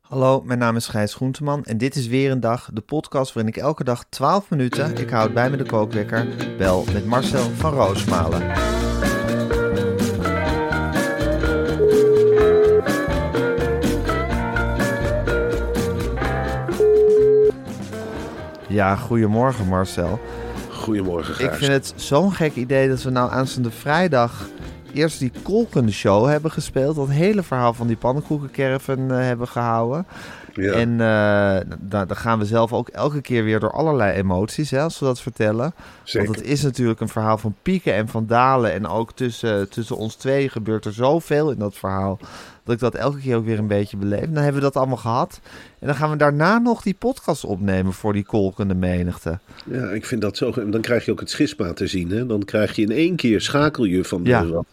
Hallo, mijn naam is Gijs Groenteman en dit is weer een dag, de podcast waarin ik elke dag 12 minuten, ik houd bij me de kookwekker, bel met Marcel van Roosmalen. Ja, goedemorgen Marcel. Goedemorgen, Gijs. Ik vind het zo'n gek idee dat we nou aanstaande vrijdag eerst die kolkende show hebben gespeeld. Dat hele verhaal van die pannenkoekencaravan uh, hebben gehouden. Ja. En uh, dan, dan gaan we zelf ook elke keer weer door allerlei emoties, hè, als we dat vertellen. Zeker. Want het is natuurlijk een verhaal van pieken en van dalen. En ook tussen, tussen ons twee gebeurt er zoveel in dat verhaal. Dat ik dat elke keer ook weer een beetje beleef. Dan hebben we dat allemaal gehad. En dan gaan we daarna nog die podcast opnemen voor die kolkende menigte. Ja, ik vind dat zo. Dan krijg je ook het schisma te zien. Hè? Dan krijg je in één keer schakel je van, de, Ja. wat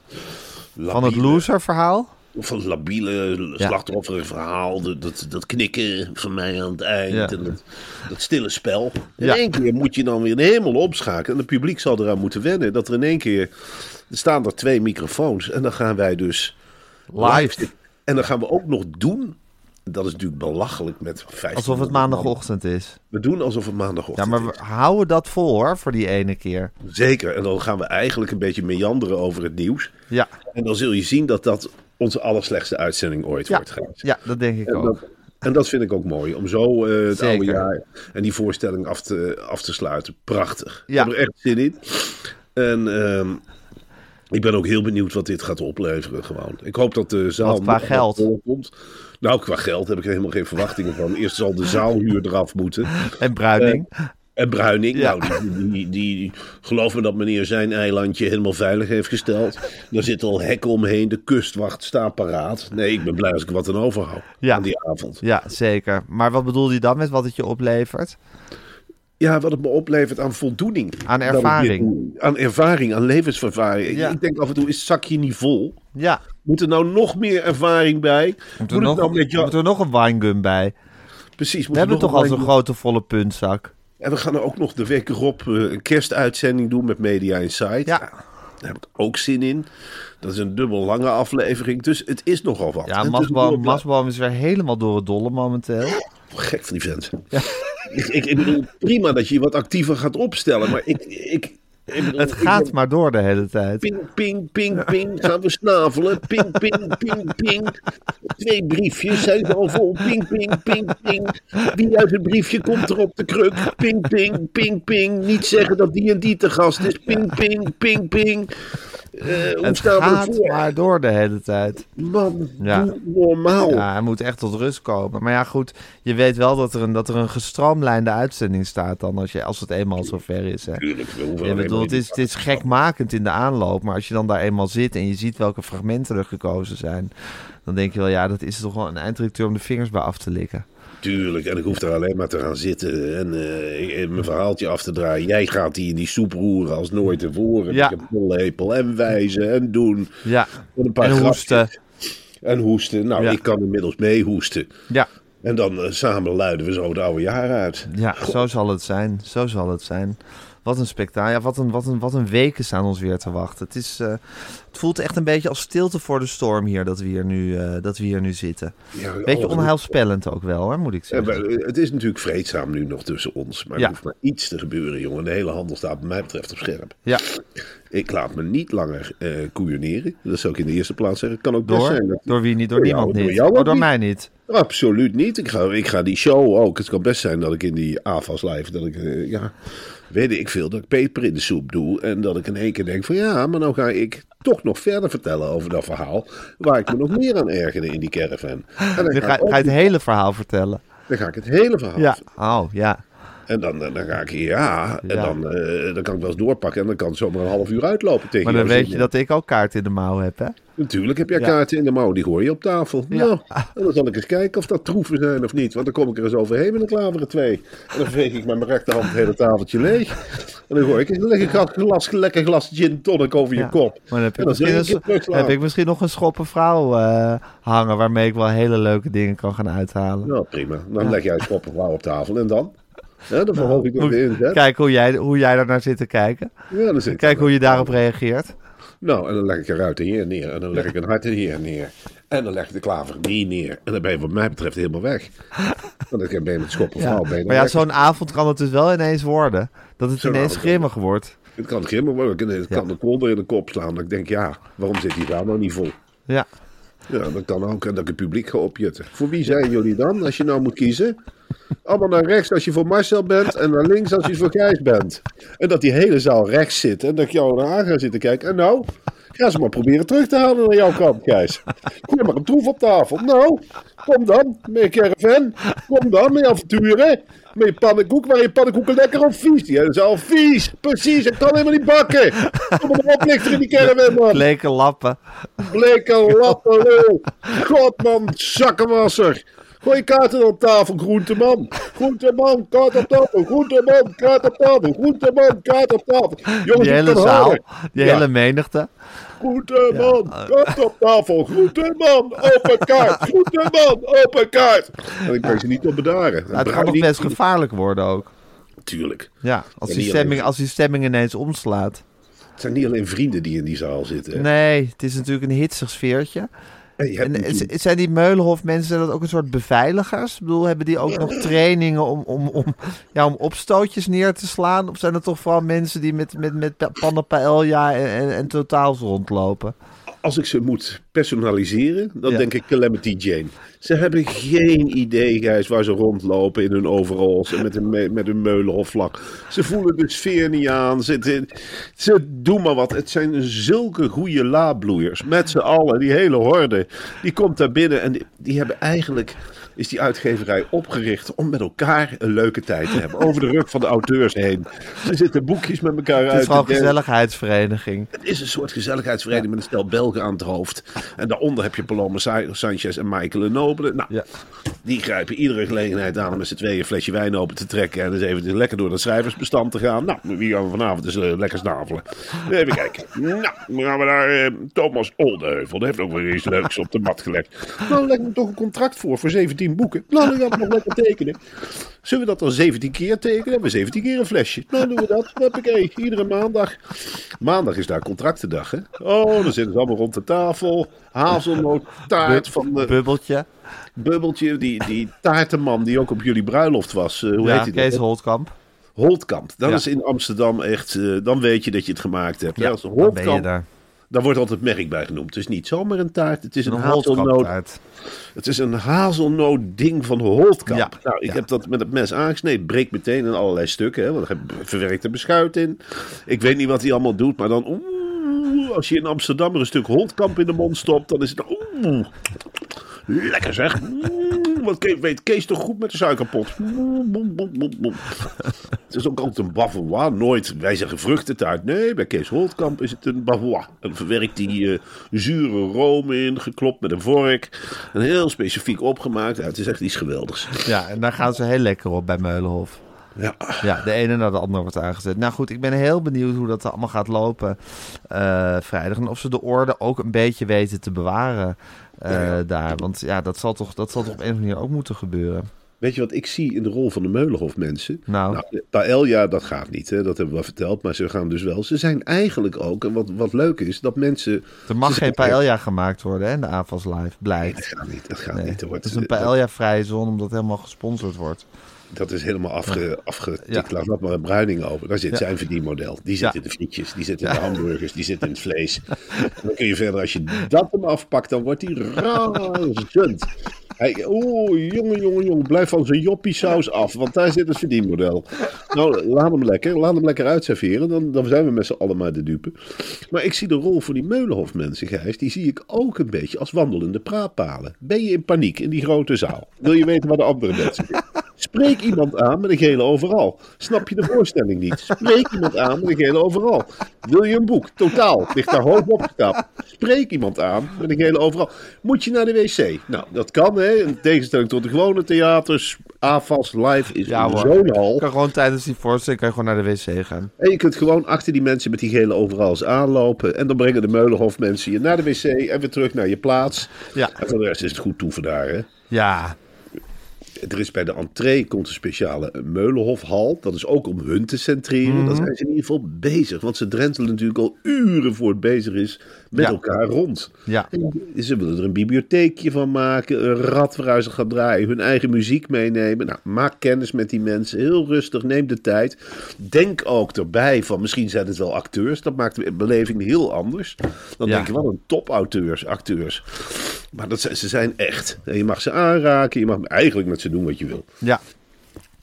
Van het loser verhaal. Van het labiele, Ja. slachtofferige verhaal. Dat, dat, dat knikken van mij aan het eind. En dat, dat stille spel. In één keer moet je dan weer helemaal opschakelen. En het publiek zal eraan moeten wennen. Dat er in één keer... Er staan er twee microfoons. En dan gaan wij dus Live. En dan gaan we ook nog doen... Dat is natuurlijk belachelijk met 15 Alsof het maandagochtend is. We doen alsof het maandagochtend Ja, maar is. we houden dat vol hoor, voor die ene keer. Zeker. En dan gaan we eigenlijk een beetje meanderen over het nieuws. Ja, En dan zul je zien dat dat onze allerslechtste uitzending ooit ja, wordt. Gijs. ja dat denk ik En ook. dat, en dat vind ik ook mooi. Om zo eh, het Zeker. oude jaar en die voorstelling af te, af te sluiten. Prachtig. Ja. Ik heb er echt zin in. En ehm, ik ben ook heel benieuwd wat dit gaat opleveren gewoon. Ik hoop dat de zaal Wat qua geld? komt. Nou, qua geld heb ik er helemaal geen verwachtingen van. Eerst zal de zaalhuur eraf moeten. En Bruining. En Bruining, Ja. nou, die, die, die, geloof me dat meneer zijn eilandje helemaal veilig heeft gesteld. Daar zit al hekken omheen, de kustwacht staat paraat. Nee, ik ben blij als ik wat aan overhoud Ja. aan die avond. ja, zeker. Maar wat bedoel je dan met wat het je oplevert? Ja, wat het me oplevert aan voldoening. Aan ervaring. Aan ervaring, aan levenservaring. Ik- Ja. Ik denk af en toe, is het zakje niet vol? Ja, Moet er nou nog meer ervaring bij? moet er, Moet nog, nou met jou... moet er nog een winegum bij? Precies. moet We er hebben toch al zo'n grote volle puntzak. En we gaan er ook nog de week erop eh, een kerstuitzending doen met Media Insight. Ja. Daar heb ik ook zin in. Dat is een dubbel lange aflevering. Dus het is nogal wat. Ja, Masboom, is weer helemaal door het dolle momenteel. Gek van die vent. Ik, ik, ik bedoel, prima dat je je wat actiever gaat opstellen. Maar ik, ik bedoel, Het gaat ben- maar door de hele tijd. Ping, ping, ping, ping. Gaan we snavelen. Ping, ping, ping, ping. Twee briefjes zijn al vol. Ping, ping, ping, ping. Wie uit het briefje komt er op de kruk? Ping, ping, ping, ping. Niet zeggen dat die en die te gast is. Ping, ping, ping, ping. Hoe Het gaat maar door de hele tijd. Man, Ja. normaal. Ja, hij moet echt tot rust komen. Maar ja, goed, je weet wel dat er een, dat er een gestroomlijnde uitzending staat dan als, je, als het eenmaal zover is. Hè. Tuurlijk, we Ja, bedoel, het, is, het is gekmakend in de aanloop, maar als je dan daar eenmaal zit en je ziet welke fragmenten er gekozen zijn, dan denk je wel, ja, dat is toch wel een eindredacteur om de vingers bij af te likken. Tuurlijk, en ik hoef er alleen maar te gaan zitten en eh, mijn verhaaltje af te draaien. Jij gaat die in die soep roeren als nooit tevoren. Ja. Met je pollepel en wijzen en doen. Ja, En een paar en hoesten. En hoesten. Nou, Ja. ik kan inmiddels mee hoesten. Ja, En dan eh, samen luiden we zo het oude jaar uit. ja, zo zal het zijn. Zo zal het zijn. Wat een spektakel. Ja, wat, een, wat, een, wat een weken staan ons weer te wachten. Het, is, eh, het voelt echt een beetje als stilte voor de storm hier dat we hier nu, eh, dat we hier nu zitten. Ja, Beetje onheilspellend ook wel, hoor, moet ik zeggen. eh, het is natuurlijk vreedzaam nu nog tussen ons. Maar Ja. er hoeft maar iets te gebeuren, jongen. De hele handel staat, wat mij betreft, op scherp. Ja, Ik laat me niet langer eh koeioneren. Dat zou ik in de eerste plaats zeggen. Kan ook best door? zijn dat Door wie niet? Door Door jou, niemand door niet. jou Oh, ook door niet. mij niet. Absoluut niet. Ik ga, ik ga die show ook. Het kan best zijn dat ik in die AFAS live, dat ik, ja, weet ik veel, dat ik peper in de soep doe. En dat ik in één keer denk van ja, maar nou ga ik toch nog verder vertellen over dat verhaal. Waar ik me nog meer aan ergerde in die caravan. En dan, Dan ga, ga, je het hele verhaal vertellen. dan ga ik het hele verhaal Ja, oh, ja. En dan, dan ga ik ja, en Ja. dan, eh, dan kan ik wel eens doorpakken en dan kan het zomaar een half uur uitlopen tegen Maar dan weet je dat ik ook kaart in de mouw heb, hè? Natuurlijk heb jij kaarten in de mouw, die gooi je op tafel. Ja. Nou, en dan zal ik eens kijken of dat troeven zijn of niet. Want dan kom ik er eens overheen met een klaveren twee. En dan veeg ik met mijn rechterhand het hele tafeltje leeg. En dan gooi ik een lekker glas, lekker glas gin tonic over je kop. Maar dan heb, ik misschien, ik een, heb ik misschien nog een schoppen vrouw eh, hangen... waarmee ik wel hele leuke dingen kan gaan uithalen. Nou, prima. Dan leg jij een schoppenvrouw op tafel en dan? Ja, dan verhoog ik nog de inzet. Kijk hoe jij, hoe jij daar naar zit te kijken. Ja, dan zit ik Kijk hoe je daarop reageert. Nou, en dan leg ik een ruiter hier neer. En dan leg ik een hart hier neer. En dan leg ik de klaver die neer. En dan ben je wat mij betreft helemaal weg. Want dan ben je met schoppen Ja. vrouw. Maar ja, zo'n avond kan het dus wel ineens worden. Dat het ineens grimmig wordt. Het kan grimmen worden. Het kan Ja. de kolder in de kop slaan. Dat ik denk, ja, waarom zit die vrouw nou niet vol? Ja. Ja, dat kan ook. En dat ik het publiek ga opjutten. Voor wie zijn jullie dan, als je nou moet kiezen? Allemaal naar rechts als je voor Marcel bent en naar links als je voor Gijs bent. En dat die hele zaal rechts zit en dat ik jou naar aan ga zitten kijken. En nou, ga ze maar proberen terug te halen naar jouw kant, Gijs. Gooi maar een troef op tafel. Nou, kom dan, met je caravan. Kom dan, met je avonturen. Met je pannenkoek, waar je pannenkoeken lekker of vies. Die hele zaal vies, precies. Ik kan helemaal niet bakken. Kom maar op, ligt er in die caravan, man. Bleke lappen. Bleke lappenlul. God man, zakkenwasser. Gooi kaarten op tafel, groenteman. Groenteman, kaart op tafel. Groenteman, kaart op tafel. Groenteman, kaart op tafel. Jongens, Die hele zaal. Die Ja. hele menigte. Groenteman, kaart op tafel. Groenteman, open kaart. Groenteman, open kaart. En ik kan ze niet op bedaren. Nou, het kan nog best gevaarlijk worden ook. Tuurlijk. Ja, als Ja, die, stemming, alleen- als die stemming ineens omslaat. Het zijn niet alleen vrienden die in die zaal zitten. Nee, het is natuurlijk een hitsig sfeertje. En natuurlijk- zijn die Meulenhof mensen dat ook een soort beveiligers? Ik bedoel, hebben die ook nog trainingen om, om, om, ja, om opstootjes neer te slaan? Of zijn het toch vooral mensen die met, met, met pa- pannen paella en, en, en totaals rondlopen? Als ik ze moet personaliseren, dan Ja. denk ik Calamity Jane. Ze hebben geen idee, Gijs, waar ze rondlopen in hun overalls en met hun, me- met hun meulenhofvlak. Ze voelen de sfeer niet aan. Ze, ze doen maar wat. Het zijn zulke goede laadbloeiers. Met z'n allen, die hele horde. Die komt daar binnen en die, die hebben eigenlijk... Is die uitgeverij opgericht om met elkaar een leuke tijd te hebben. Over de rug van de auteurs heen. Ze zitten boekjes met elkaar Het uit. is gewoon te een delen. gezelligheidsvereniging. Het is een soort gezelligheidsvereniging met een stel Belgen aan het hoofd. En daaronder heb je Paloma Sa- Sanchez en Michael Nobele. Nou, Ja. die grijpen iedere gelegenheid aan om met z'n tweeën een flesje wijn open te trekken. En eens even lekker door dat schrijversbestand te gaan. Nou, wie gaan we vanavond eens eh, lekker snavelen? Even kijken. Nou, dan gaan we naar eh, Thomas Oldeheuvel. Die heeft ook weer iets leuks op de mat gelegd. Nou, leg me toch een contract voor voor 17 boeken. Nou, dan gaan we nog lekker tekenen. Zullen we dat dan 17 keer tekenen? Hebben we 17 keer een flesje. Nou, doen we dat. Hoppakee, iedere maandag. Maandag is daar contractendag, hè? Oh, dan zitten ze allemaal rond de tafel. Hazelnoot, taart van de Bubbeltje. bubbeltje. Die, die taartenman die ook op jullie bruiloft was. eh, hoe ja, heet hij Kees dat? Holtkamp. Holtkamp. Dat Ja. is in Amsterdam echt... eh, dan weet je dat je het gemaakt hebt. Ja, Als dan ben je Holtkamp, daar. wordt altijd merk bij genoemd. Het is niet zomaar een taart. Het is een, Een hazelnoot. Het is een hazelnoot ding van Holtkamp. Ja, nou, ik ja. heb dat met het mes aangesneden. Breekt meteen in allerlei stukken. Hè, want er verwerkt er beschuit in. Ik weet niet wat hij allemaal doet. Maar dan... Oeh, als je in Amsterdam er een stuk Holtkamp in de mond stopt. Dan is het... Oeh, lekker zeg. Oeh, wat Kees, weet Kees toch goed met de suikerpot. Het is ook altijd een bavarois. Nooit, wij zeggen vruchtentaart. Nee, bij Kees Holtkamp is het een bavarois. En dan verwerkt hij eh, zure room in, geklopt met een vork. En heel specifiek opgemaakt. Ja, het is echt iets geweldigs. Ja, en daar gaan ze heel lekker op bij Meulenhof. Ja, Ja, de ene naar de andere wordt aangezet. Nou goed, ik ben heel benieuwd hoe dat allemaal gaat lopen eh, vrijdag. En of ze de orde ook een beetje weten te bewaren eh, Ja, daar. Want ja, dat zal, toch, dat zal toch op een of andere manier ook moeten gebeuren. Weet je wat ik zie in de rol van de Meulenhof mensen? Nou. Paella, dat gaat niet, hè? dat hebben we verteld. Maar ze gaan dus wel. Ze zijn eigenlijk ook, en wat, wat leuk is, dat mensen... Er mag geen paella gemaakt worden, hè, in de AFAS Live, Nee, blijkt. dat gaat niet, dat gaat Nee, niet. Wordt- het is een paella-vrije zone, omdat het helemaal gesponsord wordt. Dat is helemaal afge, afgetikt. Laat dat maar een bruining over. Daar zit zijn verdienmodel. Die zit in de frietjes, die zit in de hamburgers, die zit in het vlees. Dan kun je verder, als je dat hem afpakt, dan wordt hij razend. Hij, Oeh, jongen, jongen, jongen, blijf van zijn joppie saus af, want daar zit het verdienmodel. Nou, laat hem lekker, laat hem lekker uitserveren, dan, dan zijn we met z'n allen maar de dupe. Maar ik zie de rol voor die Meulenhof mensen, die zie ik ook een beetje als wandelende praatpalen. Ben je in paniek in die grote zaal? Wil je weten waar de andere mensen zitten? Spreek iemand aan met een gele overal. Snap je de voorstelling niet? Spreek iemand aan met een gele overal. Wil je een boek? Totaal. Ligt daar hoog opgestapt. Spreek iemand aan met een gele overal. Moet je naar de wc? Nou, dat kan hè. In tegenstelling tot de gewone theaters. AFAS live is Ja, zo'n Je hal. kan gewoon tijdens die voorstelling kan je gewoon naar de wc gaan. En je kunt gewoon achter die mensen met die gele overals aanlopen. En dan brengen de Meulenhof mensen je naar de wc en weer terug naar je plaats. Ja. En voor de rest is het goed toeven daar hè. Ja, Er is bij de entree komt een speciale Meulenhofhal. Dat is ook om hun te centreren. Mhm. Daar zijn ze in ieder geval bezig. Want ze drentelen natuurlijk al uren voor het bezig is met Ja. elkaar rond. ja. En Ze willen er een bibliotheekje van maken. Een rad waaruit ze gaan draaien. Hun eigen muziek meenemen. Nou, maak kennis met die mensen. Heel rustig. Neem de tijd. Denk ook erbij van misschien zijn het wel acteurs. Dat maakt de beleving heel anders. Dan Ja. denk je wel een topauteurs, acteurs. Maar dat zijn, ze zijn echt. En je mag ze aanraken. Je mag eigenlijk met ze doen wat je wil. Ja,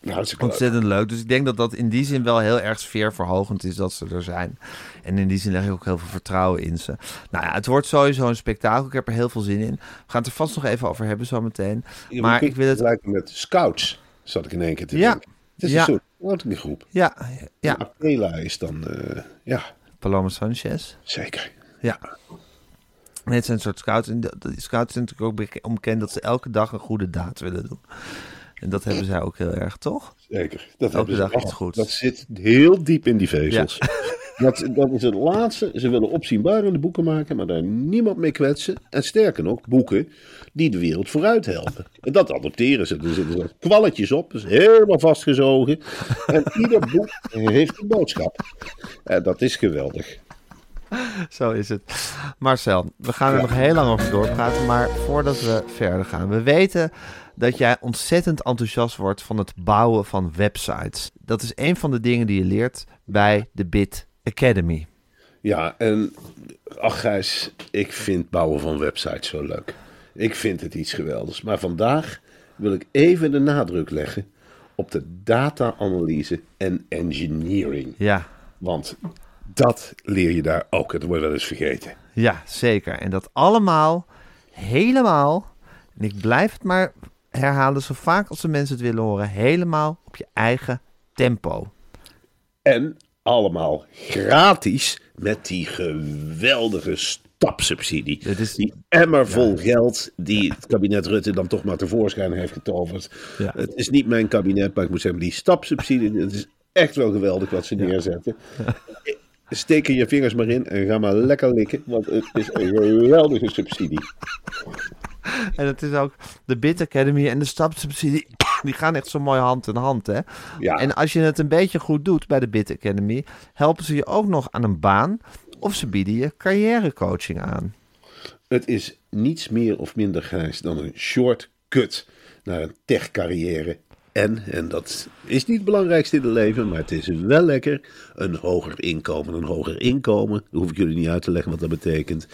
Nou, dat is leuk. ontzettend leuk. Dus ik denk dat dat in die zin wel heel erg sfeerverhogend is dat ze er zijn. En in die zin leg ik ook heel veel vertrouwen in ze. Nou ja, het wordt sowieso een spektakel. Ik heb er heel veel zin in. We gaan het er vast nog even over hebben zometeen. Maar ik wil het... vergelijken met scouts, zat ik in één keer te Ja. denken. Het is Ja. een soort scoutinggroep. Ja, ja. Apela is dan, eh, ja, Paloma Sanchez. zeker. Ja. Nee, het zijn een soort scouts. En de- die scouts zijn natuurlijk ook beke- onbekend dat ze elke dag een goede daad willen doen. En dat hebben zij ook heel erg, toch? Zeker. Dat hebben ze dag al. goeds. Dat zit heel diep in die vezels. Dat, dat is het laatste. Ze willen opzienbarende boeken maken, maar daar niemand mee kwetsen. En sterker nog, boeken die de wereld vooruit helpen. En dat adopteren ze. Er zitten zo kwalletjes op, dus helemaal vastgezogen. En ieder boek heeft een boodschap. En dat is geweldig. Zo is het. Marcel, we gaan er nog heel lang over doorpraten. Maar voordat we verder gaan. We weten dat jij ontzettend enthousiast wordt van het bouwen van websites. Dat is een van de dingen die je leert bij de Bit Academy. Ja, en ach Gijs, ik vind bouwen van websites zo leuk. Ik vind het iets geweldigs. Maar vandaag wil ik even de nadruk leggen op de data-analyse en engineering. Ja, Want dat leer je daar ook. Het wordt wel eens vergeten. ja, zeker. En dat allemaal helemaal, en ik blijf het maar herhalen zo vaak als de mensen het willen horen, helemaal op je eigen tempo. En allemaal gratis met die geweldige stapsubsidie. Dit is- Die emmer vol geld die het kabinet Rutte dan toch maar tevoorschijn heeft getoverd. Ja. Het is niet mijn kabinet, maar ik moet zeggen, die stapsubsidie, het is echt wel geweldig wat ze neerzetten. Steek er je vingers maar in en ga maar lekker likken, want het is een geweldige subsidie. En het is ook de Bit Academy en de stapsubsidie. Die gaan echt zo mooi hand in hand, hè? Ja. En als je het een beetje goed doet bij de Bit Academy, helpen ze je ook nog aan een baan of ze bieden je carrièrecoaching aan. Het is niets meer of minder grijs dan een shortcut naar een tech-carrière. En, en dat is niet het belangrijkste in het leven, maar het is wel lekker, een hoger inkomen. Een hoger inkomen, hoef ik jullie niet uit te leggen wat dat betekent.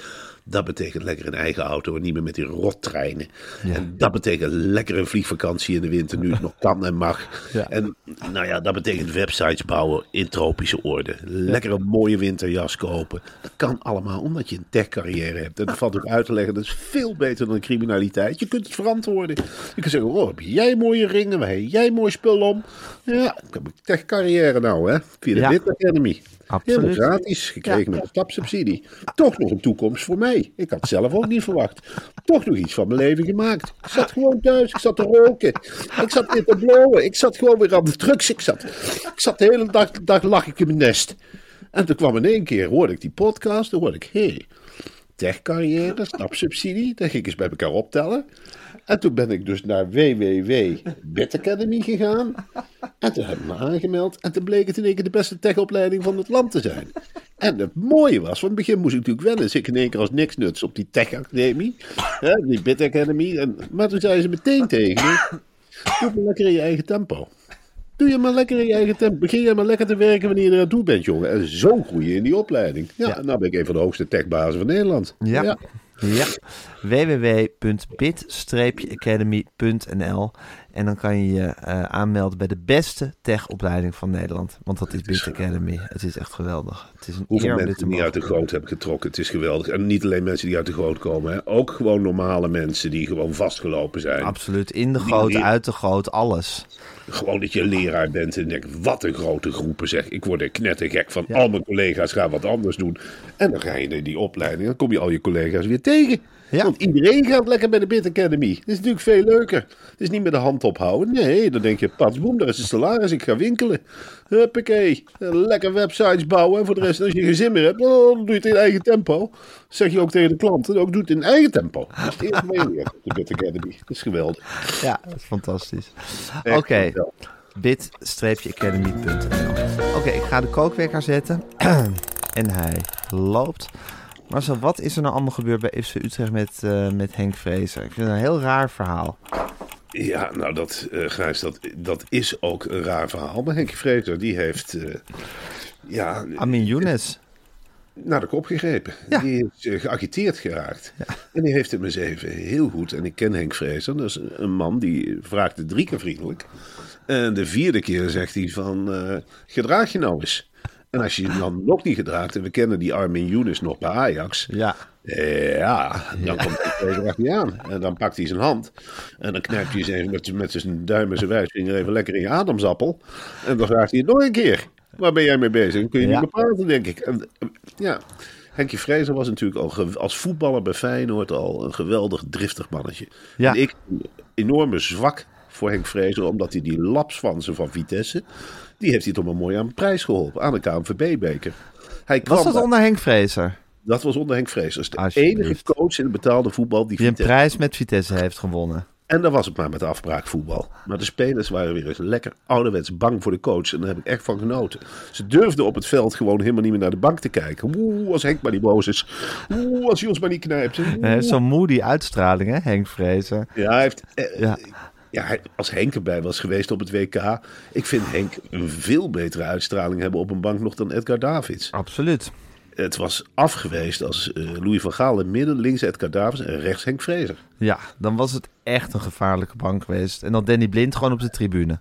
Dat betekent lekker een eigen auto en niet meer met die rottreinen. En dat betekent lekker een vliegvakantie in de winter, nu het nog kan en mag. Ja. En nou ja, dat betekent websites bouwen in tropische orde. Lekker een mooie winterjas kopen. Dat kan allemaal omdat je een tech-carrière hebt. En dat valt ook uit te leggen. Dat is veel beter dan criminaliteit. Je kunt het verantwoorden. Je kunt zeggen, oh, heb jij mooie ringen? Waar heb jij mooi spul om? Ja, ik heb een tech-carrière nou, hè. Via de Ja. Academy. Absoluut. Helemaal gratis, gekregen met een stapsubsidie. Toch nog een toekomst voor mij. Ik had het zelf ook niet verwacht. Toch nog iets van mijn leven gemaakt. Ik zat gewoon thuis, ik zat te roken. Ik zat weer te blowen. Ik zat gewoon weer aan de drugs. Ik zat, ik zat de hele dag, dag lag ik in mijn nest. En toen kwam in één keer, hoorde ik die podcast, toen hoorde ik, hé, hey, techcarrière, stapsubsidie. Dat ging ik eens bij elkaar optellen. En toen ben ik dus naar www Academy gegaan. En toen heb ik me aangemeld. En toen bleek het in één keer de beste techopleiding van het land te zijn. En het mooie was, in het begin moest ik natuurlijk wennen. Dus ik in één keer als niks nuts op die tech-academie. Die Bit Academy. En, maar toen zeiden ze meteen tegen me... Doe maar lekker in je eigen tempo. Doe je maar lekker in je eigen tempo. Begin je maar lekker te werken wanneer je er aan toe bent, jongen. En zo groei je in die opleiding. Ja, nou ben ik een van de hoogste techbazen van Nederland. Ja. ja. Ja, www.bit-academy.nl en dan kan je je eh, aanmelden bij de beste techopleiding van Nederland. Want dat is Bit Academy. Het is echt geweldig. Het is een Hoeveel mensen die uit de goot hebben getrokken. Het is geweldig. En niet alleen mensen die uit de goot komen. Hè. Ook gewoon normale mensen die gewoon vastgelopen zijn. Absoluut. In de goot, Die- uit de goot, alles. Gewoon dat je leraar bent en denkt, wat een grote groepen zeg. Ik word er knettergek van. Ja. Al mijn collega's gaan wat anders doen. En dan ga je in die opleiding. Dan kom je al je collega's weer tegen. Ja. Want iedereen gaat lekker bij de Bit Academy. Dat is natuurlijk veel leuker. Het is niet met de hand ophouden. Nee, dan denk je, patsboom, daar is het salaris. Ik ga winkelen. Huppakee. Lekker websites bouwen. En voor de rest, als je geen zin meer hebt, dan doe je het in eigen tempo. zeg je ook tegen de klanten. Ook doe het in eigen tempo. Dat is het eerste de Bit Academy. Dat is geweldig. Ja, dat is fantastisch. Oké, bit-academy.nl Oké, ik ga de kookwekker zetten. en hij loopt. Marcel, wat is er nou allemaal gebeurd bij FC Utrecht met, eh, met Henk Vrezer? Ik vind het een heel raar verhaal. Ja, nou dat, eh Gijs, dat, dat is ook een raar verhaal. Maar Henk Vrezer, die heeft eh, ja, Amin Younes. naar de kop gegrepen. Ja. Die is geagiteerd geraakt. En die heeft hem eens even heel goed. En ik ken Henk Vrezer, dat is een man die vraagt drie keer vriendelijk. En de vierde keer zegt hij van, gedraag je nou eens. En als je je dan nog niet gedraagt, en we kennen die Armin Younes nog bij Ajax... Ja, Ja, dan komt hij tegen achter je aan. En dan pakt hij zijn hand. En dan knijpt hij even met, met zijn duim en zijn wijsvinger even lekker in je ademsappel. En dan vraagt hij het nog een keer. Waar ben jij mee bezig? Dan kun je Ja. niet meer praten, denk ik. En, eh, ja, Henkie Vrezer was natuurlijk al als voetballer bij Feyenoord al een geweldig driftig mannetje. Ja. En ik een enorme zwak voor Henk Vrezer, omdat hij die lapsvansen van Vitesse, die heeft hij toch maar mooi aan de prijs geholpen, aan de KNVB-beker. Was dat onder Henk Vrezer? dat was onder Henk Vrezer. De enige coach in het betaalde voetbal die Die een Vitesse... prijs met Vitesse heeft gewonnen. En dan was het maar met afbraakvoetbal. Maar de spelers waren weer eens lekker ouderwets bang voor de coach. En daar heb ik echt van genoten. Ze durfden op het veld gewoon helemaal niet meer naar de bank te kijken. Oeh, als Henk maar niet boos is. Oeh, als hij ons maar niet knijpt. Hij heeft zo'n moody uitstraling, hè, Henk Vrezer. Ja, hij heeft... eh, Ja. Ja. als Henk erbij was geweest op het WK... Ik vind Henk een veel betere uitstraling hebben op een bank nog dan Edgar Davids. Absoluut. Het was afgeweest als eh, Louis van Gaal in midden, links Edgar Davids en rechts Henk Vrezer. Ja, dan was het echt een gevaarlijke bank geweest. En dan Danny Blind gewoon op de tribune.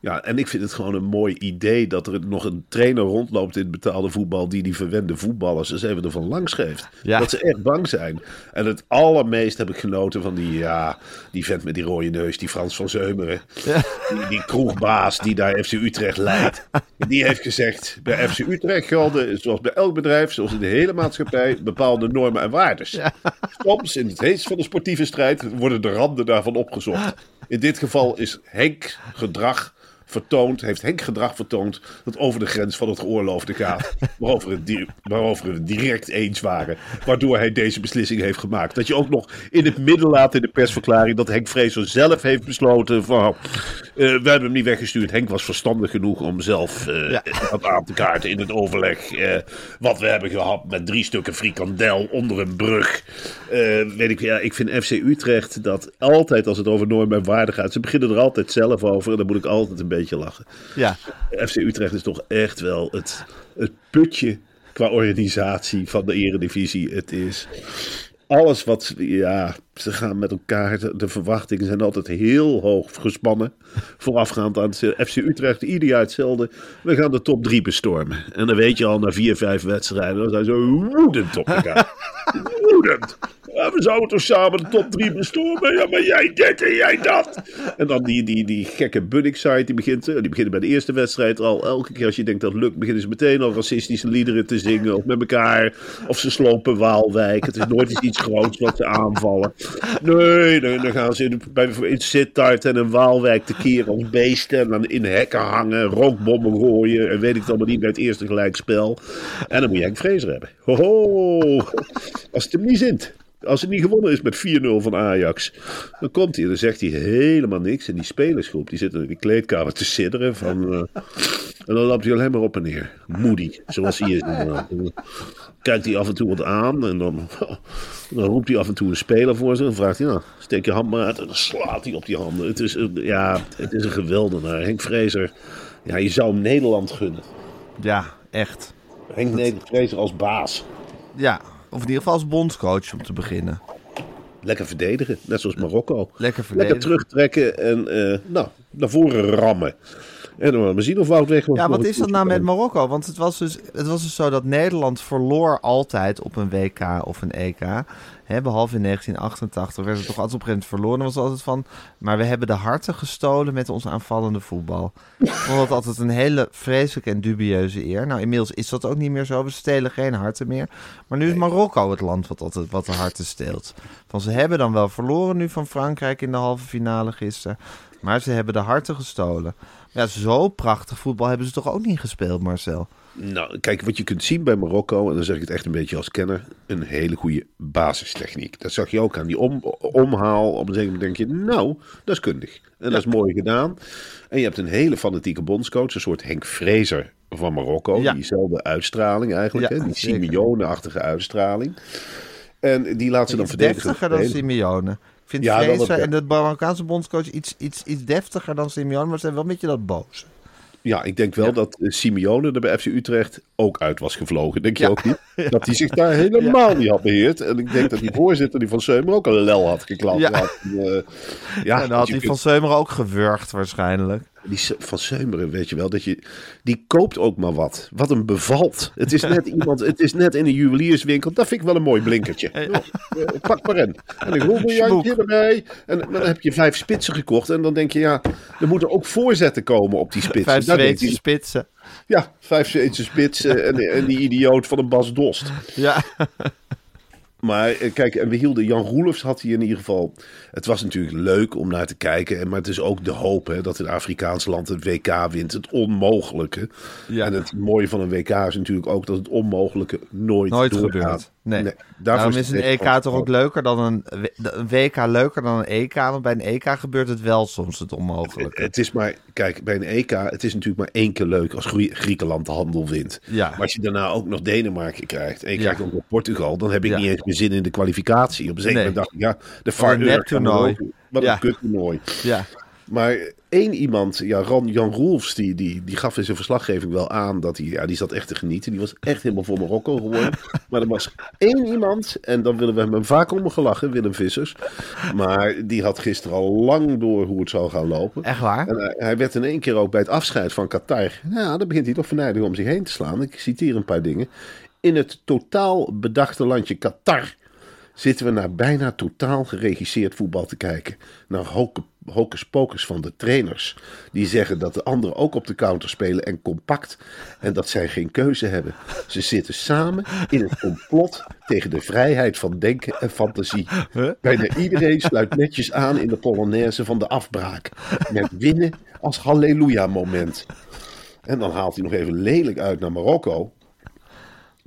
Ja, en ik vind het gewoon een mooi idee dat er nog een trainer rondloopt in het betaalde voetbal die die verwende voetballers eens even ervan langs geeft. Ja. Dat ze echt bang zijn. En het allermeest heb ik genoten van die, ja, die vent met die rode neus, die Frans van Zeumeren. Die, die kroegbaas die daar FC Utrecht leidt. Die heeft gezegd, bij FC Utrecht gelden, zoals bij elk bedrijf, zoals in de hele maatschappij, bepaalde normen en waardes. Soms, in het heetst van de sportieve strijd, worden de randen daarvan opgezocht. In dit geval is Henk gedrag vertoond, heeft Henk gedrag vertoond dat over de grens van het geoorloofde gaat. Waarover, het het direct eens waren. Waardoor hij deze beslissing heeft gemaakt. Dat je ook nog in het midden laat in de persverklaring dat Henk Vrezer zelf heeft besloten van... eh, we hebben hem niet weggestuurd. Henk was verstandig genoeg om zelf eh, dat aan te kaarten in het overleg. eh, wat we hebben gehad met drie stukken frikandel onder een brug. Weet ik, ja, ik vind FC Utrecht dat altijd als het over normen en waarden gaat... ze beginnen er altijd zelf over en dan moet ik altijd een beetje lachen. Ja, FC Utrecht is toch echt wel het, het putje qua organisatie van de eredivisie. Het is alles wat, ja, ze gaan met elkaar, de, de verwachtingen zijn altijd heel hoog gespannen. Voorafgaand aan het FC Utrecht, ieder jaar hetzelfde. We gaan de top 3 bestormen. En dan weet je al na vier, vijf wedstrijden, dan zijn ze woedend op elkaar. woedend. "Ah, we zouden toch samen de top 3 bestormen? Ja, maar jij dit en jij dat. En dan die, die, die gekke Bunnik-site, die begint, eh, die beginnen bij de eerste wedstrijd al. Elke keer als je denkt dat lukt, beginnen ze meteen al racistische liederen te zingen. Of met elkaar. Of ze slopen Waalwijk. Het is nooit eens iets groots wat ze aanvallen. Nee, nee dan gaan ze in, bij, in Sittard en in Waalwijk te keren als beesten. En dan in hekken hangen, rookbommen gooien. En weet ik het allemaal niet bij het eerste gelijkspel. En dan moet je Henk Vrezer hebben. Hoho, als het hem niet zint. Als het niet gewonnen is met 4-0 van Ajax, dan komt hij en dan zegt hij helemaal niks. En die spelersgroep die zit in die kleedkamer te sidderen. Van, eh, en dan loopt hij alleen maar op en neer. Moody, zoals hij is. dan kijkt hij af en toe wat aan en dan, dan roept hij af en toe een speler voor zich. En vraagt hij, nou, steek je hand maar uit. En dan slaat hij op die handen. Het is, een- ja, het is een geweldenaar. Henk Vrezer, ja, je zou hem Nederland gunnen. Ja, echt. Henk Vrezer als baas. Ja, of in ieder geval als bondscoach om te beginnen. Lekker verdedigen, net zoals Marokko. Lekker Lekker verdedigen. terugtrekken en eh, nou, naar voren rammen. En dan maar zien of Wout weg Ja, wat is dat nou met Marokko? Want het was, dus, het was dus zo dat Nederland verloor altijd op een WK of een EK. Hè, behalve in 1988 werd het toch altijd op een gegeven moment verloren. Dan was het altijd van, maar we hebben de harten gestolen met ons aanvallende voetbal. Ik vond dat altijd een hele vreselijke en dubieuze eer. Nou, inmiddels is dat ook niet meer zo. We stelen geen harten meer. Maar nu is Marokko het land wat, altijd, wat de harten steelt. Van ze hebben dan wel verloren nu van Frankrijk in de halve finale gisteren. Maar ze hebben de harten gestolen. Ja, zo prachtig voetbal hebben ze toch ook niet gespeeld, Marcel? Nou, kijk, wat je kunt zien bij Marokko, en dan zeg ik het echt een beetje als kenner, een hele goede basistechniek. Dat zag je ook aan die om, omhaal. Op een zeker moment denk je, nou, dat is kundig. En dat is mooi gedaan. En je hebt een hele fanatieke bondscoach, een soort Henk Vrezer van Marokko. Ja. Diezelfde uitstraling eigenlijk, Ja, hè? die. Simeone-achtige uitstraling. En die laat ze dan verdedigen. deftiger dan Simeone. Vind Ja, en de Marokkaanse bondscoach iets, iets, iets deftiger dan Simeone, maar ze zijn wel een beetje dat boos. Ja, ik denk wel dat eh, Simeone er bij FC Utrecht ook uit was gevlogen. Denk je Ja. ook niet? Dat hij zich daar helemaal niet had beheerd. En ik denk dat die voorzitter, die van Seumer, ook een lel had geklapt. Ja. Ja, eh, en dan had kunt- van Seumeren ook gewurgd waarschijnlijk. Die van Seumeren, weet je wel, dat je, die koopt ook maar wat. Wat hem bevalt. Het is net iemand, het is net in een juwelierswinkel. Dat vind ik wel een mooi blinkertje. Oh, eh, pak maar in. En een erbij. En dan heb je vijf spitsen gekocht. En dan denk je, ja, er moeten ook voorzetten komen op die spitsen. Vijf Zweedse spitsen. Ja, vijf Zweedse spitsen en, en die idioot van een Bas Dost. Ja, Maar eh, kijk, en we hielden Jan Roelofs had hij in ieder geval. Het was natuurlijk leuk om naar te kijken. en- Maar het is ook de hoop hè, dat een Afrikaans land het WK wint. Het onmogelijke. Ja. En het mooie van een WK is natuurlijk ook dat het onmogelijke nooit, nooit doorgaat. gebeurd. Nee. daarvoor Daarom is een EK toch ook leuker dan een, WK leuker dan een EK. Want bij een EK gebeurt het wel soms het onmogelijke. Het is maar, kijk, bij een EK, het is natuurlijk maar één keer leuk als Grie- Griekenland de handel wint. Ja. Maar als je daarna ook nog Denemarken krijgt en je Ja. krijgt ook nog Portugal, dan heb ik Ja. niet eens meer zin in de kwalificatie. Op een zeker Nee. moment dacht ik, ja, de er ook- Wat een kuttoernooi. Ja, Maar één iemand, ja, Ran, Jan Roelfs, die, die, die gaf in zijn verslaggeving wel aan dat hij, ja, die zat echt te genieten. Die was echt helemaal voor Marokko geworden. maar er was één iemand, en dan willen we hem vaak om gelachen, Willem Vissers. Maar die had gisteren al lang door hoe het zou gaan lopen. echt waar? En hij, hij werd in één keer ook bij het afscheid van Qatar. Ja, dan begint hij toch verneidig om zich heen te slaan. Ik citeer een paar dingen. In het totaal bedachte landje Qatar zitten we naar bijna totaal geregisseerd voetbal te kijken. Naar hocus pocus van de trainers. Die zeggen dat de anderen ook op de counter spelen en compact. En dat zij geen keuze hebben. Ze zitten samen in een complot tegen de vrijheid van denken en fantasie. Bijna iedereen sluit netjes aan in de Polonaise van de afbraak. Met winnen als halleluja-moment. En dan haalt hij nog even lelijk uit naar Marokko.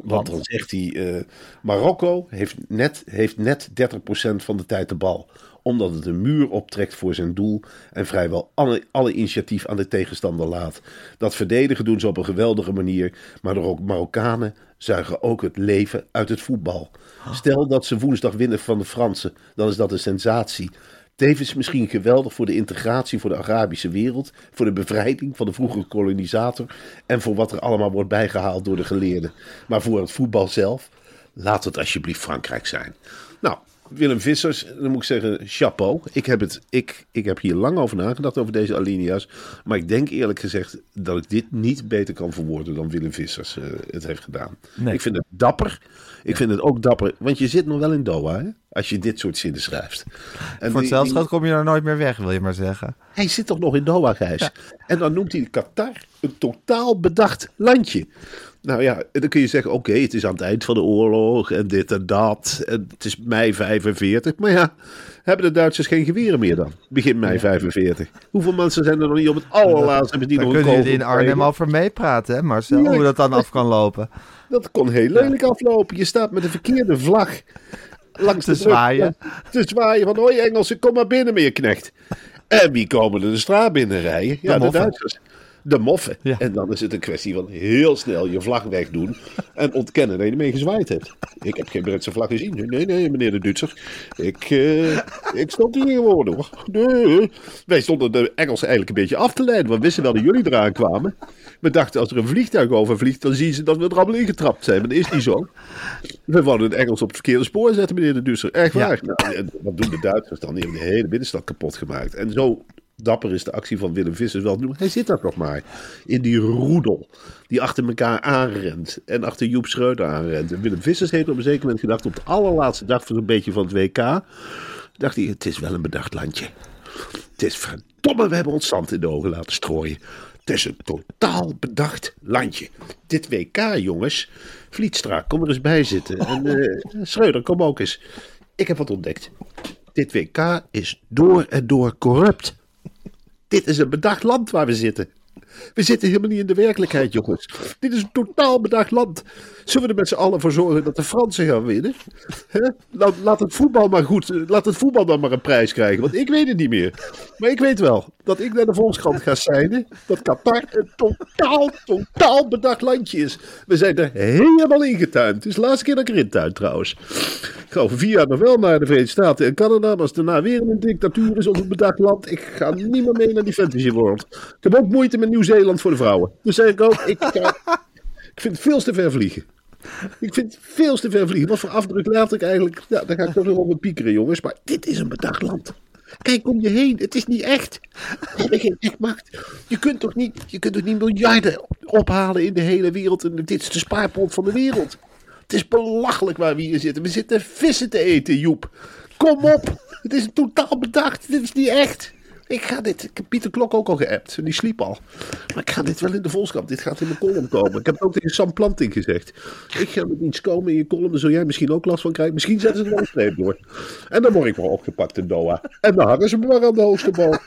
Want dan zegt hij: eh, Marokko heeft net, heeft net 30% van de tijd de bal. Omdat het een muur optrekt voor zijn doel. En vrijwel alle, alle initiatief aan de tegenstander laat. Dat verdedigen doen ze op een geweldige manier. Maar de Ro- Marokkanen zuigen ook het leven uit het voetbal. Stel dat ze woensdag winnen van de Fransen. Dan is dat een sensatie. Tevens misschien geweldig voor de integratie voor de Arabische wereld, voor de bevrijding van de vroegere kolonisator en voor wat er allemaal wordt bijgehaald door de geleerden. Maar voor het voetbal zelf, Laat het alsjeblieft Frankrijk zijn. Nou, Willem Vissers, dan moet ik zeggen, chapeau. Ik heb, het, ik, ik heb hier lang over nagedacht, over deze alinea's. Maar ik denk eerlijk gezegd dat ik dit niet beter kan verwoorden dan Willem Vissers eh, het heeft gedaan. Nee. Ik vind het dapper. Ik vind het ook dapper, want je zit nog wel in Doha, hè? Als je dit soort zinnen schrijft. En Voor hetzelfde geld kom je er nooit meer weg, wil je maar zeggen. hij zit toch nog in Doha, Gijs? En dan noemt hij Qatar een totaal bedacht landje. Nou ja, dan kun je zeggen, oké, het is aan het eind van de oorlog en dit en dat. En het is mei 45. Maar ja, hebben de Duitsers geen geweren meer dan? Begin mei 45. Hoeveel mensen zijn er nog niet op het allerlaatste? Hebben die Daar nog een kunnen jullie kogel in Arnhem gekregen? over meepraten, hè Marcel? Ja, Hoe dat dan af kan lopen. Dat kon heel lelijk aflopen. Je staat met een verkeerde vlag langs Te de zwaaien. Te zwaaien van, hoi Engelsen, kom maar binnen meer knecht. En wie komen er de straat binnenrijden? Ja, de. Duitsers. De moffen. Ja. En dan is het een kwestie van heel snel je vlag wegdoen en ontkennen dat je ermee gezwaaid hebt. Ik heb geen Britse vlag gezien. Nee, nee, meneer de Duitser. Ik, eh, ik stond hier gewoon hoor. Nee. Wij stonden de Engelsen eigenlijk een beetje af te leiden. We wisten wel dat jullie eraan kwamen. We dachten als er een vliegtuig overvliegt, dan zien ze dat we er allemaal ingetrapt zijn. Maar dat is niet zo. We wouden de Engels op het verkeerde spoor zetten, meneer de Duitser. Echt Ja. waar. Nou, en wat doen de Duitsers dan? Die hebben de hele binnenstad kapot gemaakt. En zo dapper is de actie van Willem Vissers wel te. Hij zit daar nog maar. In die roedel. Die achter elkaar aanrent. En achter Joep Schreuder aanrent. En Willem Vissers heeft op een zeker moment gedacht. Op de allerlaatste dag van een beetje van het WK. Dacht hij, het is wel een bedacht landje. Het is verdomme, we hebben ons zand in de ogen laten strooien. Het is een totaal bedacht landje. Dit WK, jongens. Vlietstra, kom er eens bij zitten. En eh Schreuder, kom ook eens. Ik heb wat ontdekt. Dit WK is door en door corrupt. Dit is een bedacht land waar we zitten. We zitten helemaal niet in de werkelijkheid, jongens. Dit is een totaal bedacht land. Zullen we er met z'n allen voor zorgen dat de Fransen gaan winnen? Laat, laat het voetbal maar goed. Laat het voetbal dan maar een prijs krijgen. Want ik weet het niet meer. Maar ik weet wel dat ik naar de Volkskrant ga zijn. Dat Qatar een totaal, totaal bedacht landje is. We zijn er helemaal ingetuind. Het is de laatste keer dat ik erin tuin trouwens. Ik ga over vier jaar nog wel naar de Verenigde Staten en Canada. Maar als daarna weer een dictatuur is of een bedacht land. Ik ga niet meer mee naar die fantasy world. Ik heb ook moeite met Nieuw-Zeeland voor de vrouwen. Dus zeg ik ook, ik, ik vind het veel te ver vliegen. Ik vind het veel te ver vliegen. Wat voor afdruk laat ik eigenlijk? Ja, daar ga ik toch nog over piekeren, jongens. Maar dit is een bedacht land. Kijk om je heen. Het is niet echt. We hebben geen echt macht. Je kunt toch niet, je kunt toch niet miljarden ophalen in de hele wereld. En dit is de spaarpot van de wereld. Het is belachelijk waar we hier zitten. We zitten vissen te eten, Joep. Kom op. Het is totaal bedacht. Dit is niet echt. Ik ga dit. Ik heb Pieter Klok ook al geappt. Die sliep al. Maar ik ga dit wel in de Volkskrant. Dit gaat in mijn column komen. Ik heb het ook tegen Sam Planting gezegd. Ik ga met iets komen in je column. Daar zul jij misschien ook last van krijgen. Misschien zetten ze wel een streep door. En dan word ik wel opgepakt in Doha. En dan hangen ze me maar aan de hoogste boom.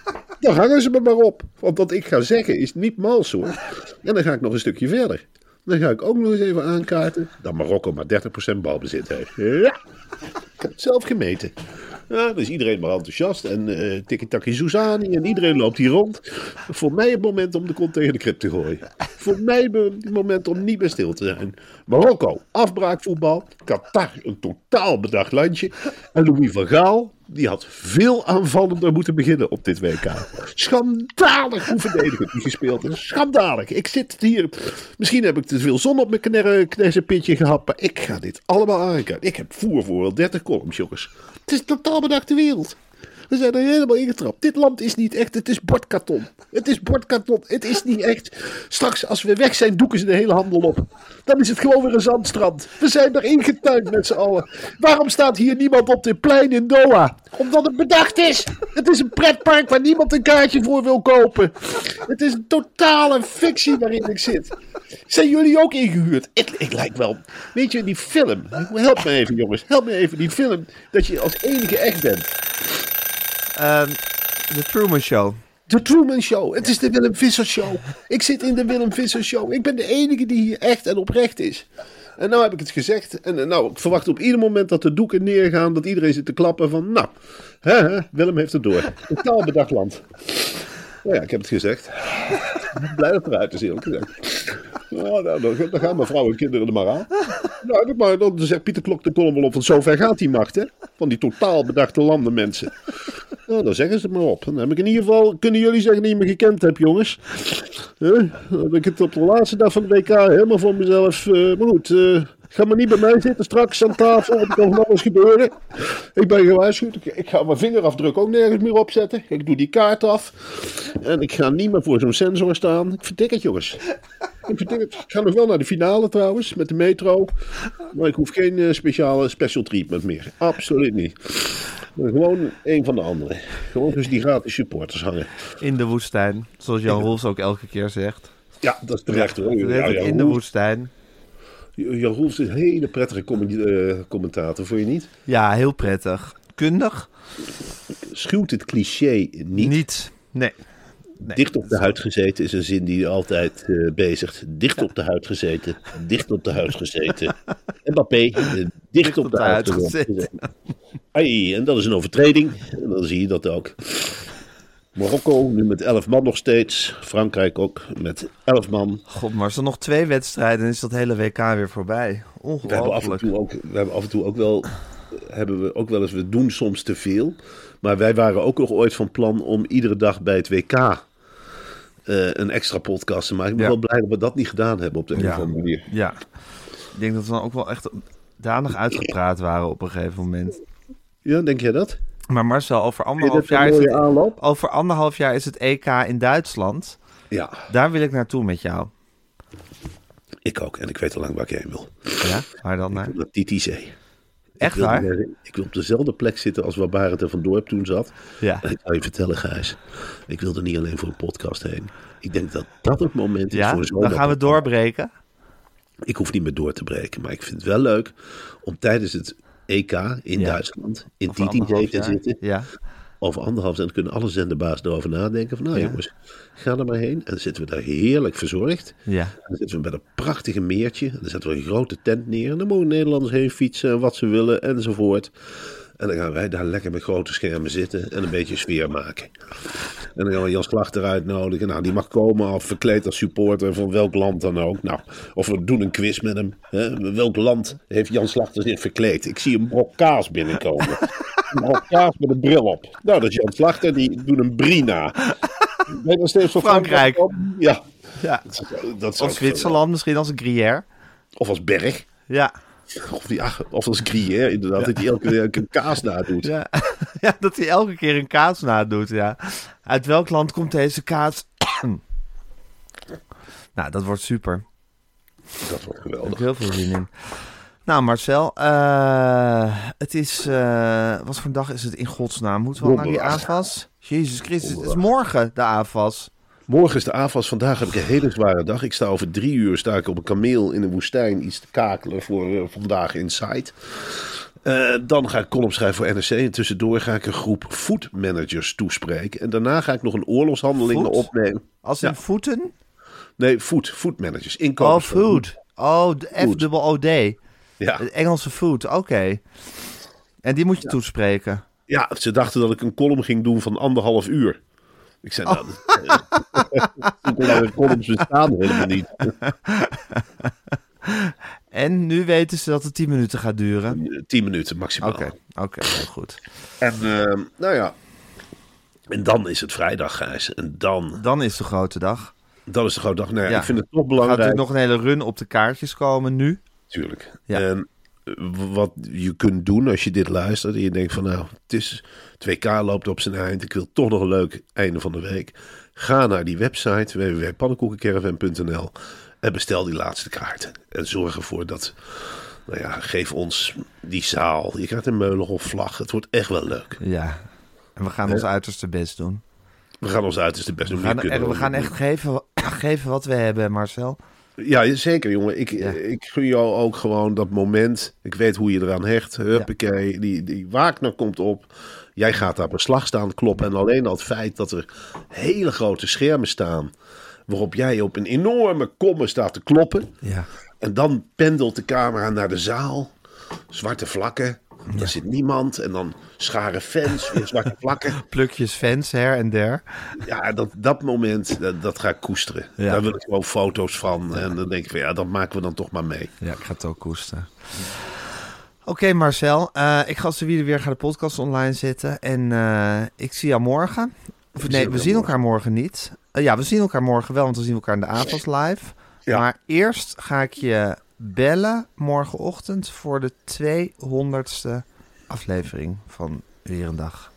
Dan hangen ze me maar op. Want wat ik ga zeggen is niet mals hoor. En dan ga ik nog een stukje verder. Dan ga ik ook nog eens even aankaarten dat Marokko maar 30% balbezit heeft. Ja, ik heb het zelf gemeten. Ja, is iedereen maar enthousiast. En eh Tiki-Taki Souzani en iedereen loopt hier rond. Voor mij het moment om de kont tegen de krip te gooien. Voor mij het moment om niet meer stil te zijn. Marokko, afbraakvoetbal. Qatar, een totaal bedacht landje. En Louis van Gaal, die had veel aanvallender moeten beginnen op dit WK. Schandalig hoe verdedigend die gespeeld is. Schandalig. Ik zit hier. Misschien heb ik te veel zon op mijn knerre- knersenpitje gehad. Maar ik ga dit allemaal aankijken. Ik heb voer voor wel 30 columns, jongens. Het is totaal bedachte wereld. We zijn er helemaal ingetrapt. Dit land is niet echt. Het is bordkarton. Het is bordkarton. Het is niet echt. Straks, als we weg zijn, doeken ze de hele handel op. Dan is het gewoon weer een zandstrand. We zijn er ingetuind met z'n allen. Waarom staat hier niemand op dit plein in Doha? Omdat het bedacht is. Het is een pretpark waar niemand een kaartje voor wil kopen. Het is een totale fictie waarin ik zit. Zijn jullie ook ingehuurd? Ik, ik lijk wel. Weet je, die film. Help me even, jongens. Help me even. Die film. Dat je als enige echt bent. Ehm, de Truman Show. De Truman Show. Het is de Willem Visser Show. Ik zit in de Willem Visser Show. Ik ben de enige die hier echt en oprecht is. En nou heb ik het gezegd. En eh, nou, ik verwacht op ieder moment dat de doeken neergaan. Dat iedereen zit te klappen van. Nou, hè, hè, Willem heeft het door. Totaal bedacht land. Nou ja, ik heb het gezegd. Blij dat het eruit is, eerlijk gezegd. Nou, nou, dan, gaan mijn vrouw en kinderen er maar aan. Nou, maar, dan zegt Pieter Klok de column wel op. Want zover gaat die macht, hè? Van die totaal bedachte landenmensen. Nou, dan zeggen ze het maar op. Dan heb ik in ieder geval, kunnen jullie zeggen dat je me gekend hebt, jongens. Dan heb ik het op de laatste dag van de WK helemaal voor mezelf. eh, maar goed, eh, Ga maar niet bij mij zitten straks aan tafel. Er kan van alles gebeuren. Ik ben gewaarschuwd. Ik, ga mijn vingerafdruk ook nergens meer opzetten. Ik doe die kaart af. En ik ga niet meer voor zo'n sensor staan. Ik vertik het, jongens. Ik vertik het. Ik ga nog wel naar de finale trouwens, met de metro. Maar ik hoef geen eh, speciale special treatment meer. Absoluut niet. Gewoon een van de anderen. Gewoon dus die gratis supporters hangen. In de woestijn, zoals Jan Roels ook elke keer zegt. Ja, dat is terecht hoor. Ja, in de woestijn. Jan Roels is een hele prettige eh, commentator, vond je niet? Ja, heel prettig. Kundig? Schuwt het cliché niet. Niet. Nee. nee. Dicht op de huid gezeten is een zin die je altijd eh, bezigt. Dicht op de huid gezeten. Dicht op de huid gezeten. Mbappé, eh, dicht, op, de, huid gezeten. Ai, en dat is een overtreding. En dan zie je dat ook. Marokko nu met 11 man nog steeds. Frankrijk ook met 11 man. God, maar als er nog twee wedstrijden en is dat hele WK weer voorbij. We hebben af en Ongelooflijk. toe ook, we hebben af en toe ook wel, hebben we ook wel eens, we doen soms te veel. Maar wij waren ook nog ooit van plan om iedere dag bij het WK eh, een extra podcast te maken. Ik ben Ja. wel blij dat we dat niet gedaan hebben op de een Ja. of andere manier. Ja. Ik denk dat we dan ook wel echt danig uitgepraat waren op een gegeven moment. Ja, denk jij dat? Maar Marcel, over anderhalf jaar is het, over anderhalf jaar is het EK in Duitsland. Ja, Daar wil ik naartoe met jou. ik ook. En ik weet al lang waar ik heen wil. Ja, waar dan naar? Naar Titisee. Echt Ik waar? ik wil op dezelfde plek zitten als waar Barend er van Dorp toen zat. Ja. En ik zal je vertellen, Gijs. Ik wil er niet alleen voor een podcast heen. Ik denk dat dat het moment is Ja, voor zo'n dan gaan we doorbreken. Ik hoef niet meer door te breken, maar ik vind het wel leuk om tijdens het EK in Ja. Duitsland in anderhalf te zitten. Ja. Over anderhalf jaar kunnen alle zenderbaas erover nadenken. Van nou Ja. jongens, ga er maar heen. En dan zitten we daar heerlijk verzorgd. Ja. En dan zitten we bij een prachtige meertje. En dan zetten we een grote tent neer. En dan mogen Nederlanders heen fietsen en wat ze willen enzovoort. En dan gaan wij daar lekker met grote schermen zitten en een beetje sfeer maken. En dan gaan we Jan Slachter uitnodigen. Nou, die mag komen al verkleed als supporter van welk land dan ook. Nou, of we doen een quiz met hem. Hè? Welk land heeft Jan Slachter zich verkleed? Ik zie een brok kaas binnenkomen. een brok kaas met een bril op. Nou, dat is Jan Slachter. Die doet een brie na. Ben nog steeds van Frankrijk. Ja. ja. Dat Of Zwitserland misschien als een Gruyère. Of als Berg. Ja. Of, ja, of als Gruyère, inderdaad. Dat hij elke keer een kaas nadoet. Ja. ja, dat hij elke keer een kaas nadoet, ja. Uit welk land komt deze kaas? nou, dat wordt super. Dat wordt Ik geweldig. heb heel veel zin in. Nou, Marcel, eh, het is... eh, wat voor een dag is het in godsnaam? Moeten we al naar die. AFAS? Jezus Christus, het is morgen de AFAS. Morgen is de AFAS. Vandaag heb ik een hele zware dag. Ik sta over drie uur sta ik op een kameel in de woestijn iets te kakelen voor eh, vandaag Inside. Eh, dan ga ik column schrijven voor NRC. En tussendoor ga ik een groep foodmanagers toespreken. En daarna ga ik nog een oorlogshandeling Food? opnemen. Als in Ja. voeten? Nee, food, foodmanagers. Oh, Inkopers van food. Oh, Food. F-O-D. Ja. Het Engelse food, oké. En die moet je toespreken. ja, ze dachten dat ik een column ging doen van anderhalf uur. Ik zei, nou, oh. lange columns bestaan helemaal niet. En nu weten ze dat het 10 minuten gaat duren. Tien minuten maximaal. Oké, oké, heel goed. En ehm, nou ja, en dan is het vrijdag, Gijs. En dan, Dan is de grote dag. dan is de grote dag. Nou ja, Ja. ik vind het toch Er gaat belangrijk. natuurlijk nog een hele run op de kaartjes komen nu. Tuurlijk. Ja. En eh, wat je kunt doen als je dit luistert en je denkt van nou, het is 2K loopt op zijn eind. Ik wil toch nog een leuk einde van de week. Ga naar die website www.pannenkoekencaravan.nl en bestel die laatste kaarten. En zorg ervoor dat, nou ja, geef ons die zaal. Je krijgt een Meulenhof vlag. Het wordt echt wel leuk. Ja. En we gaan ons uiterste best doen. We gaan ons uiterste best doen. We gaan, echt, we gaan echt geven, geven wat we hebben, Marcel. Ja, zeker jongen. Ik, Ja. ik gun jou ook gewoon dat moment. Ik weet hoe je eraan hecht. Huppakee. Die, die Wagner komt op. Jij gaat daar beslag staan kloppen. En alleen al het feit dat er hele grote schermen staan. Waarop jij op een enorme komme staat te kloppen. Ja. En dan pendelt de camera naar de zaal. Zwarte vlakken. Daar zit niemand. En dan scharen fans. Weer zwarte vlakken. Plukjes fans her en der. Ja, dat, dat moment, dat, dat ga ik koesteren. Ja. Daar wil ik gewoon foto's van. En dan denk ik van ja, dat maken we dan toch maar mee. Ja, ik ga het ook koesten. Oké, Marcel. eh, ik ga als de weer weer gaan de podcast online zetten. En eh, ik zie jou morgen. Of, nee, we zien elkaar morgen niet. Eh, ja, we zien elkaar morgen wel, want we zien elkaar in de avonds live. Ja. Maar eerst ga ik je bellen morgenochtend voor de 200ste aflevering van Weer een Dag.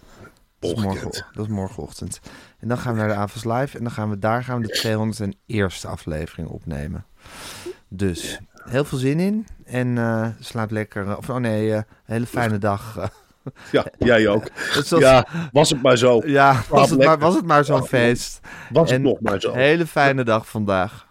Dat is, morgen, dat is morgenochtend. En dan gaan we naar de Avonds Live en dan gaan we daar gaan we de 201ste aflevering opnemen. Dus heel veel zin in en eh, slaap lekker. Of oh nee, eh, een hele fijne dag. Ja, jij ook. Het was- Ja, was het maar zo. ja, was het maar, was het maar zo'n feest. Was het En nog maar zo. Hele fijne dag vandaag.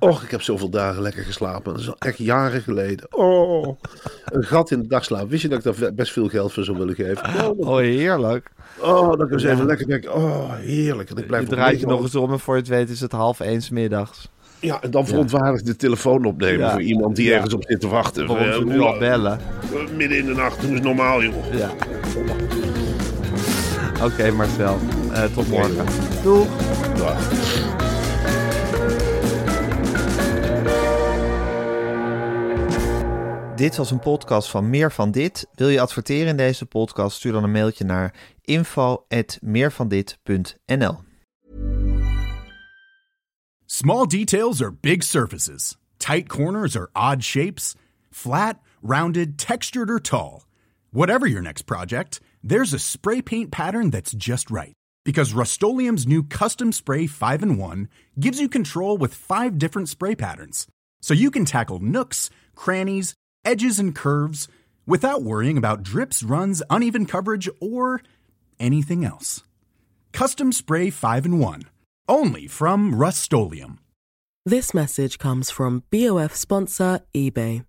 Och, ik heb zoveel dagen lekker geslapen. Dat is al echt jaren geleden. Oh, een gat in de dagslaap. Wist je dat ik daar best veel geld voor zou willen geven? Oh, Oh, heerlijk. oh dat ik eens even lekker denk. Oh, heerlijk. En ik blijf Je nog draait je nog eens om en voor je het weet is het half eens middags. Ja, en dan verontwaardigd de telefoon opnemen Ja. voor iemand die ergens op zit te wachten. Waarom Eh, ze nu al lang? bellen. Eh, Midden in de nacht, doe eens normaal, joh. Ja. Oké, Marcel. Eh, tot morgen. Doeg. Dag. Dit was een podcast van Meer van Dit. Wil je adverteren in deze podcast? Stuur dan een mailtje naar info.meervandit.nl Small details are big surfaces. Tight corners are odd shapes. Flat, rounded, textured, or tall. Whatever your next project, there's a spray paint pattern that's just right. Because Rust new Custom Spray 5 in 1 gives you control with five different spray patterns. So you can tackle nooks, crannies, edges, and curves without worrying about drips, runs, uneven coverage, or anything else. Custom Spray 5 in 1. Only from Rust This message comes from BOF sponsor eBay.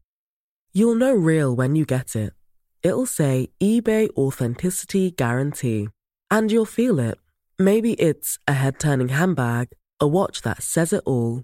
You'll know real when you get it. It'll say eBay Authenticity Guarantee. And you'll feel it. Maybe it's a head turning handbag, a watch that says it all,